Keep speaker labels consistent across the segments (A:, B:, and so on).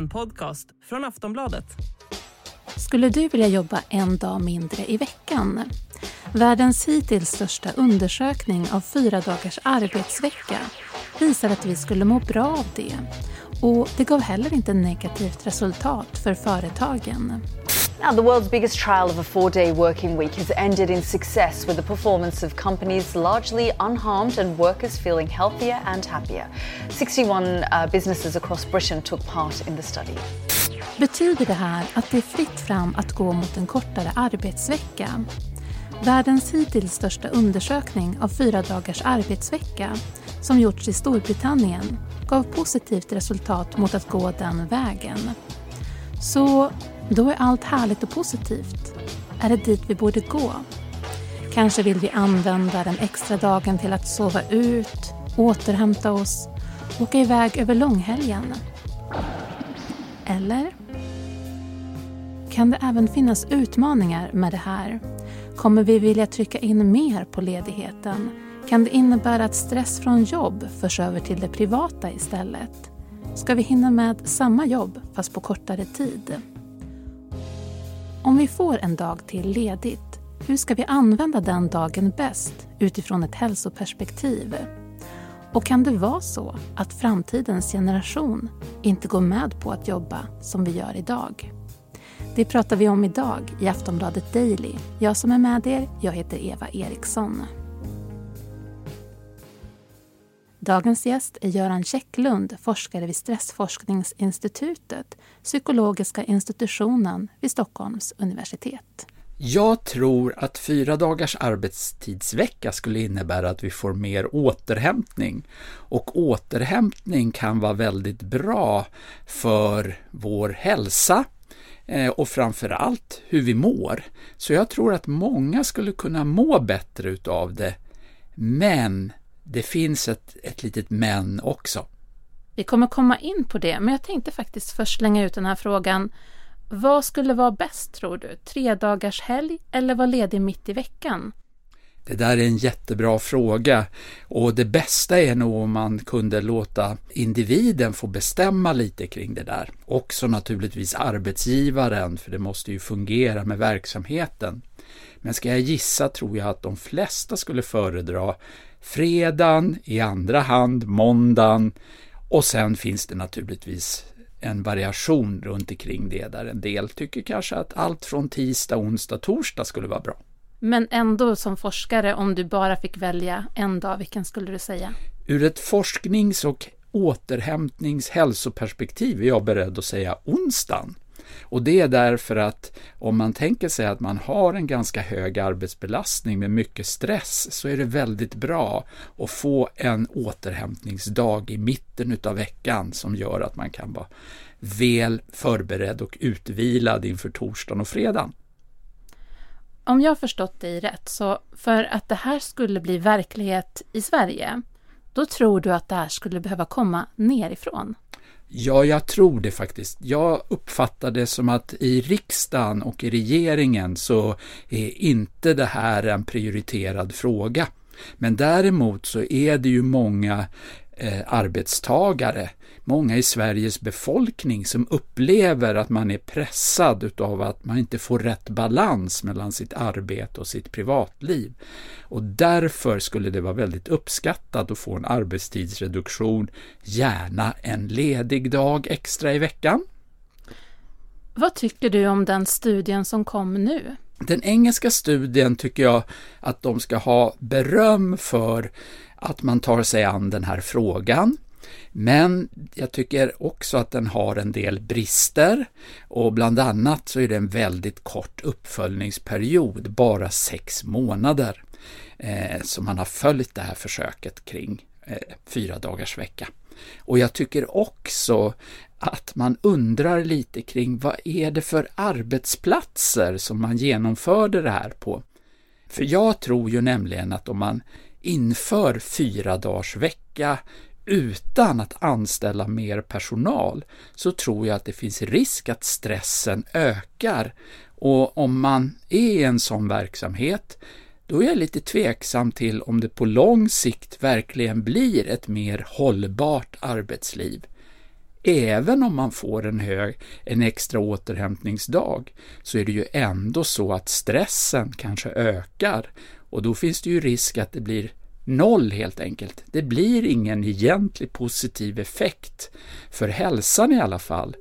A: En podcast från Aftonbladet.
B: Skulle du vilja jobba en dag mindre i veckan? Världens hittills största undersökning av fyra dagars arbetsvecka visar att vi skulle må bra av det. Och det gav heller inte negativt resultat för företagen.
C: Now, the world's biggest trial of a four day working week has ended in success with the performance of companies largely unharmed and workers feeling healthier and happier. 61 uh, businesses across Britain took part in the study.
B: Betyder det här att det är fritt fram att gå mot en kortare arbetsvecka? Världens hittills största undersökning av fyra dagars arbetsvecka som gjorts i Storbritannien gav positivt resultat mot att gå den vägen. Så då är allt härligt och positivt. Är det dit vi borde gå? Kanske vill vi använda den extra dagen till att sova ut, återhämta oss, åka iväg över långhelgen. Eller? Kan det även finnas utmaningar med det här? Kommer vi vilja trycka in mer på ledigheten? Kan det innebära att stress från jobb förs över till det privata istället? Ska vi hinna med samma jobb fast på kortare tid? Om vi får en dag till ledigt, hur ska vi använda den dagen bäst utifrån ett hälsoperspektiv? Och kan det vara så att framtidens generation inte går med på att jobba som vi gör idag? Det pratar vi om idag i Aftonbladet Daily. Jag som är med er, jag heter Eva Eriksson. Dagens gäst är Göran Käcklund, forskare vid Stressforskningsinstitutet, psykologiska institutionen vid Stockholms universitet.
D: Jag tror att fyra dagars arbetstidsvecka skulle innebära att vi får mer återhämtning. Och återhämtning kan vara väldigt bra för vår hälsa eh, och framför allt hur vi mår. Så jag tror att många skulle kunna må bättre utav det. Men det finns ett, ett litet men också.
B: Vi kommer komma in på det, men jag tänkte faktiskt först slänga ut den här frågan. Vad skulle vara bäst tror du? Tre dagars helg eller vara ledig mitt i veckan?
D: Det där är en jättebra fråga och det bästa är nog om man kunde låta individen få bestämma lite kring det där. Också naturligtvis arbetsgivaren, för det måste ju fungera med verksamheten. Men ska jag gissa tror jag att de flesta skulle föredra fredagen, i andra hand måndagen och sen finns det naturligtvis en variation runt omkring det där en del tycker kanske att allt från tisdag, onsdag, torsdag skulle vara bra.
B: Men ändå som forskare, om du bara fick välja en dag, vilken skulle du säga?
D: Ur ett forsknings och återhämtnings hälsoperspektiv är jag beredd att säga onsdagen. Och det är därför att om man tänker sig att man har en ganska hög arbetsbelastning med mycket stress så är det väldigt bra att få en återhämtningsdag i mitten utav veckan som gör att man kan vara väl förberedd och utvilad inför torsdagen och fredagen.
B: Om jag har förstått dig rätt, så för att det här skulle bli verklighet i Sverige, då tror du att det här skulle behöva komma nerifrån?
D: Ja, jag tror det faktiskt. Jag uppfattar det som att i riksdagen och i regeringen så är inte det här en prioriterad fråga. Men däremot så är det ju många eh, arbetstagare många i Sveriges befolkning som upplever att man är pressad utav att man inte får rätt balans mellan sitt arbete och sitt privatliv. Och därför skulle det vara väldigt uppskattat att få en arbetstidsreduktion, gärna en ledig dag extra i veckan.
B: Vad tycker du om den studien som kom nu?
D: Den engelska studien tycker jag att de ska ha beröm för att man tar sig an den här frågan. Men jag tycker också att den har en del brister och bland annat så är det en väldigt kort uppföljningsperiod, bara sex månader, eh, som man har följt det här försöket kring eh, fyra dagars vecka. Och jag tycker också att man undrar lite kring vad är det för arbetsplatser som man genomförde det här på? För jag tror ju nämligen att om man inför fyra dagars vecka utan att anställa mer personal så tror jag att det finns risk att stressen ökar. Och om man är i en sån verksamhet då är jag lite tveksam till om det på lång sikt verkligen blir ett mer hållbart arbetsliv. även om man får en, hög, en extra återhämtningsdag, så är det ju ändå så att stressen kanske ökar och då finns det ju risk att det blir noll helt enkelt. Det blir ingen egentlig positiv effekt för hälsan i alla fall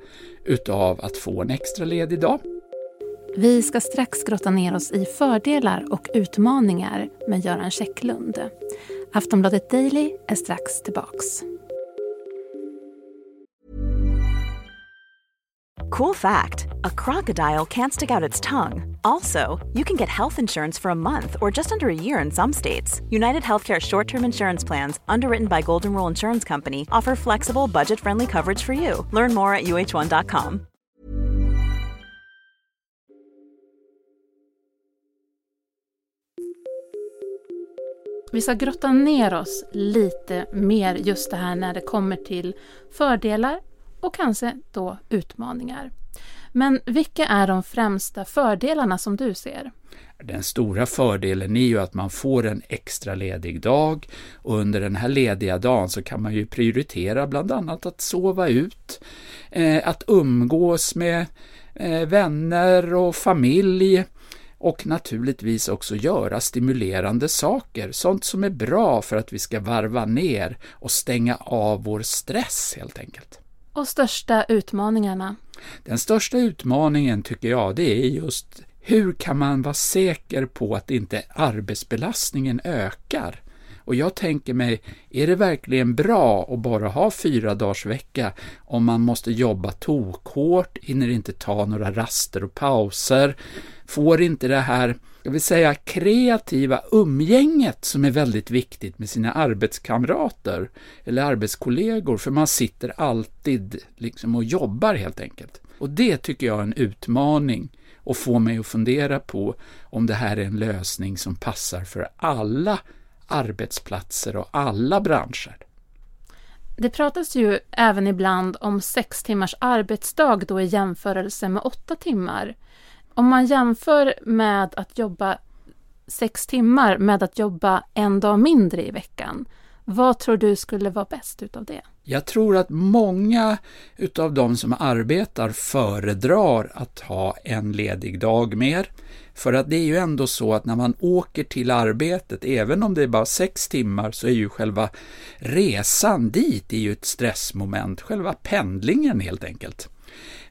D: utav att få en extra ledig dag.
B: Vi ska strax grotta ner oss i fördelar och utmaningar med Göran Käcklund. Aftonbladet Daily är strax tillbaks.
E: Cool fact a crocodile can't stick out its tongue. Also, you can get health insurance for a month or just under a year in some states. United Healthcare short term insurance plans, underwritten by Golden Rule Insurance Company, offer flexible, budget friendly coverage for you. Learn more at uh1.com.
B: Vi ska grotta ner oss lite mer just det här när det kommer till fördelar och kanske då utmaningar. Men vilka är de främsta fördelarna som du ser?
D: Den stora fördelen är ju att man får en extra ledig dag och under den här lediga dagen så kan man ju prioritera bland annat att sova ut, eh, att umgås med eh, vänner och familj och naturligtvis också göra stimulerande saker, sånt som är bra för att vi ska varva ner och stänga av vår stress helt enkelt.
B: Och största utmaningarna?
D: Den största utmaningen tycker jag, det är just hur kan man vara säker på att inte arbetsbelastningen ökar? Och jag tänker mig, är det verkligen bra att bara ha fyra dagars vecka om man måste jobba tokhårt, hinner inte ta några raster och pauser, får inte det här, jag vill säga kreativa umgänget som är väldigt viktigt med sina arbetskamrater eller arbetskollegor, för man sitter alltid liksom och jobbar helt enkelt. Och det tycker jag är en utmaning och får mig att fundera på om det här är en lösning som passar för alla arbetsplatser och alla branscher.
B: Det pratas ju även ibland om sex timmars arbetsdag då i jämförelse med åtta timmar. Om man jämför med att jobba sex timmar med att jobba en dag mindre i veckan, vad tror du skulle vara bäst utav det?
D: Jag tror att många utav de som arbetar föredrar att ha en ledig dag mer. För att det är ju ändå så att när man åker till arbetet, även om det är bara sex timmar, så är ju själva resan dit är ju ett stressmoment, själva pendlingen helt enkelt.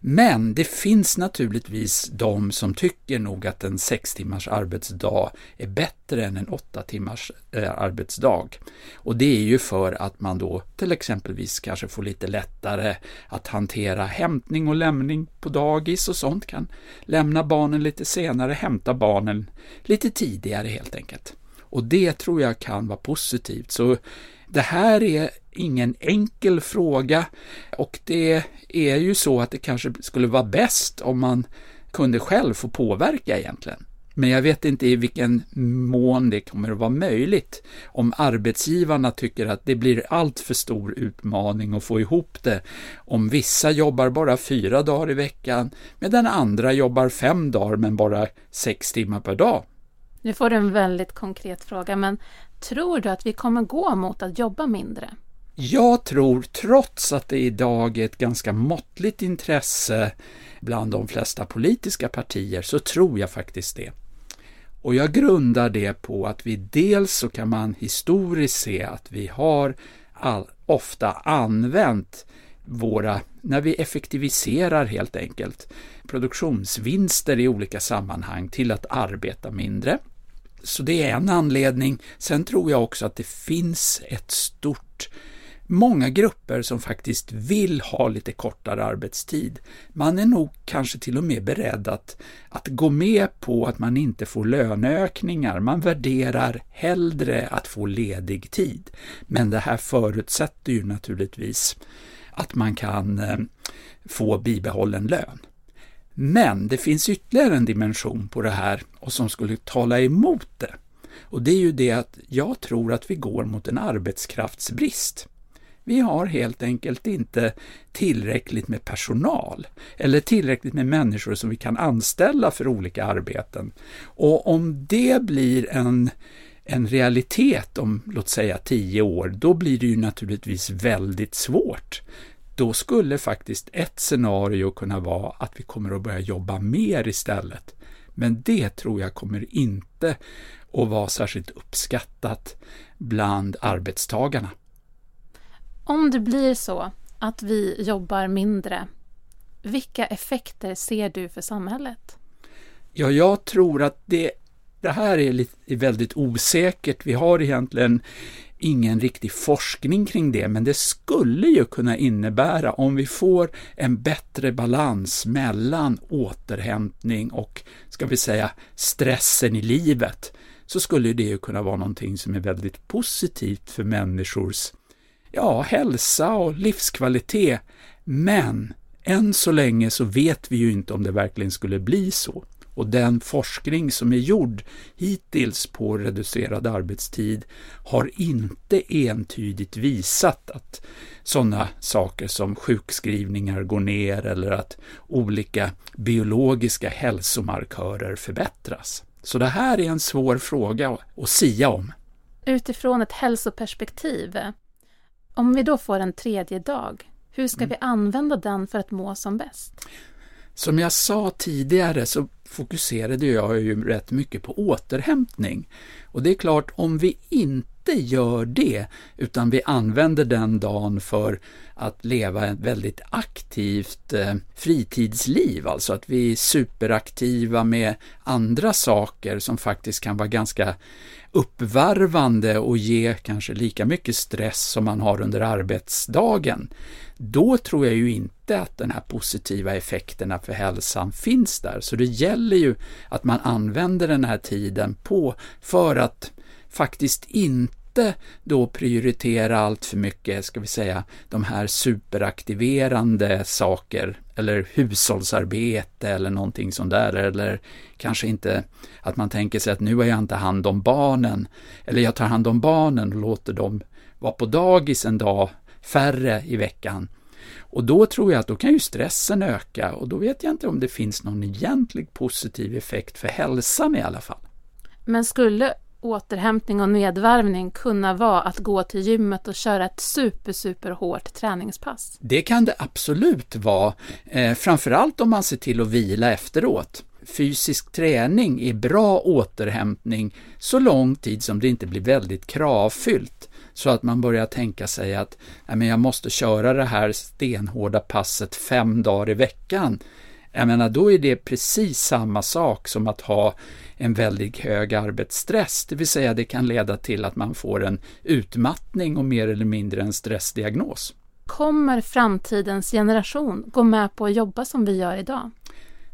D: Men det finns naturligtvis de som tycker nog att en sex timmars arbetsdag är bättre än en åtta timmars eh, arbetsdag. Och det är ju för att man då till exempelvis kanske får lite lättare att hantera hämtning och lämning på dagis och sånt, kan lämna barnen lite senare, hämta barnen lite tidigare helt enkelt. Och det tror jag kan vara positivt. Så det här är ingen enkel fråga och det är ju så att det kanske skulle vara bäst om man kunde själv få påverka egentligen. Men jag vet inte i vilken mån det kommer att vara möjligt om arbetsgivarna tycker att det blir allt för stor utmaning att få ihop det. Om vissa jobbar bara fyra dagar i veckan medan andra jobbar fem dagar men bara sex timmar per dag.
B: Nu får du en väldigt konkret fråga, men tror du att vi kommer gå mot att jobba mindre?
D: Jag tror, trots att det idag är ett ganska måttligt intresse bland de flesta politiska partier, så tror jag faktiskt det. Och jag grundar det på att vi dels så kan man historiskt se att vi har all, ofta använt våra, när vi effektiviserar helt enkelt, produktionsvinster i olika sammanhang till att arbeta mindre. Så det är en anledning. Sen tror jag också att det finns ett stort många grupper som faktiskt vill ha lite kortare arbetstid. Man är nog kanske till och med beredd att, att gå med på att man inte får löneökningar. Man värderar hellre att få ledig tid. Men det här förutsätter ju naturligtvis att man kan eh, få bibehållen lön. Men det finns ytterligare en dimension på det här och som skulle tala emot det. Och det är ju det att jag tror att vi går mot en arbetskraftsbrist. Vi har helt enkelt inte tillräckligt med personal eller tillräckligt med människor som vi kan anställa för olika arbeten. Och om det blir en en realitet om låt säga tio år, då blir det ju naturligtvis väldigt svårt. då skulle faktiskt ett scenario kunna vara att vi kommer att börja jobba mer istället. Men det tror jag kommer inte att vara särskilt uppskattat bland arbetstagarna.
B: Om det blir så att vi jobbar mindre, vilka effekter ser du för samhället?
D: Ja, jag tror att det, det här är, lite, är väldigt osäkert. Vi har egentligen ingen riktig forskning kring det, men det skulle ju kunna innebära om vi får en bättre balans mellan återhämtning och, ska vi säga, stressen i livet, så skulle det ju kunna vara någonting som är väldigt positivt för människors ja, hälsa och livskvalitet. Men än så länge så vet vi ju inte om det verkligen skulle bli så. Och den forskning som är gjord hittills på reducerad arbetstid har inte entydigt visat att sådana saker som sjukskrivningar går ner eller att olika biologiska hälsomarkörer förbättras. Så det här är en svår fråga att sia om.
B: Utifrån ett hälsoperspektiv, om vi då får en tredje dag, hur ska mm. vi använda den för att må som bäst?
D: Som jag sa tidigare så fokuserade jag ju rätt mycket på återhämtning. Och det är klart, om vi inte gör det, utan vi använder den dagen för att leva ett väldigt aktivt eh, fritidsliv, alltså att vi är superaktiva med andra saker som faktiskt kan vara ganska uppvarvande och ge kanske lika mycket stress som man har under arbetsdagen, då tror jag ju inte att den här positiva effekterna för hälsan finns där. Så det gäller ju att man använder den här tiden på för att faktiskt inte då prioritera allt för mycket, ska vi säga, de här superaktiverande saker eller hushållsarbete eller någonting sånt där, eller kanske inte att man tänker sig att nu har jag inte hand om barnen, eller jag tar hand om barnen och låter dem vara på dagis en dag färre i veckan. Och då tror jag att då kan ju stressen öka och då vet jag inte om det finns någon egentlig positiv effekt för hälsan i alla fall.
B: Men skulle återhämtning och nedvarvning kunna vara att gå till gymmet och köra ett super, super hårt träningspass?
D: Det kan det absolut vara, eh, framförallt om man ser till att vila efteråt. Fysisk träning är bra återhämtning så lång tid som det inte blir väldigt kravfyllt så att man börjar tänka sig att jag måste köra det här stenhårda passet fem dagar i veckan. Jag menar, då är det precis samma sak som att ha en väldigt hög arbetsstress, det vill säga det kan leda till att man får en utmattning och mer eller mindre en stressdiagnos.
B: Kommer framtidens generation gå med på att jobba som vi gör idag?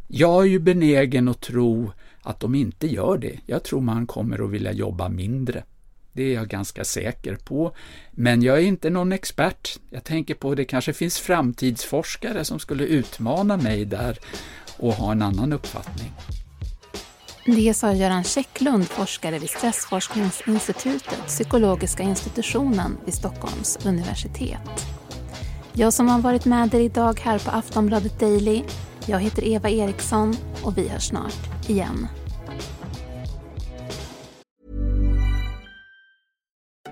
D: Jag är ju benägen att tro att de inte gör det. Jag tror man kommer att vilja jobba mindre. Det är jag ganska säker på. Men jag är inte någon expert. Jag tänker på att det kanske finns framtidsforskare som skulle utmana mig där och ha en annan uppfattning.
B: Det sa Göran Käcklund, forskare vid Stressforskningsinstitutet, psykologiska institutionen vid Stockholms universitet. Jag som har varit med er idag här på Aftonbladet Daily, jag heter Eva Eriksson och vi hörs snart igen.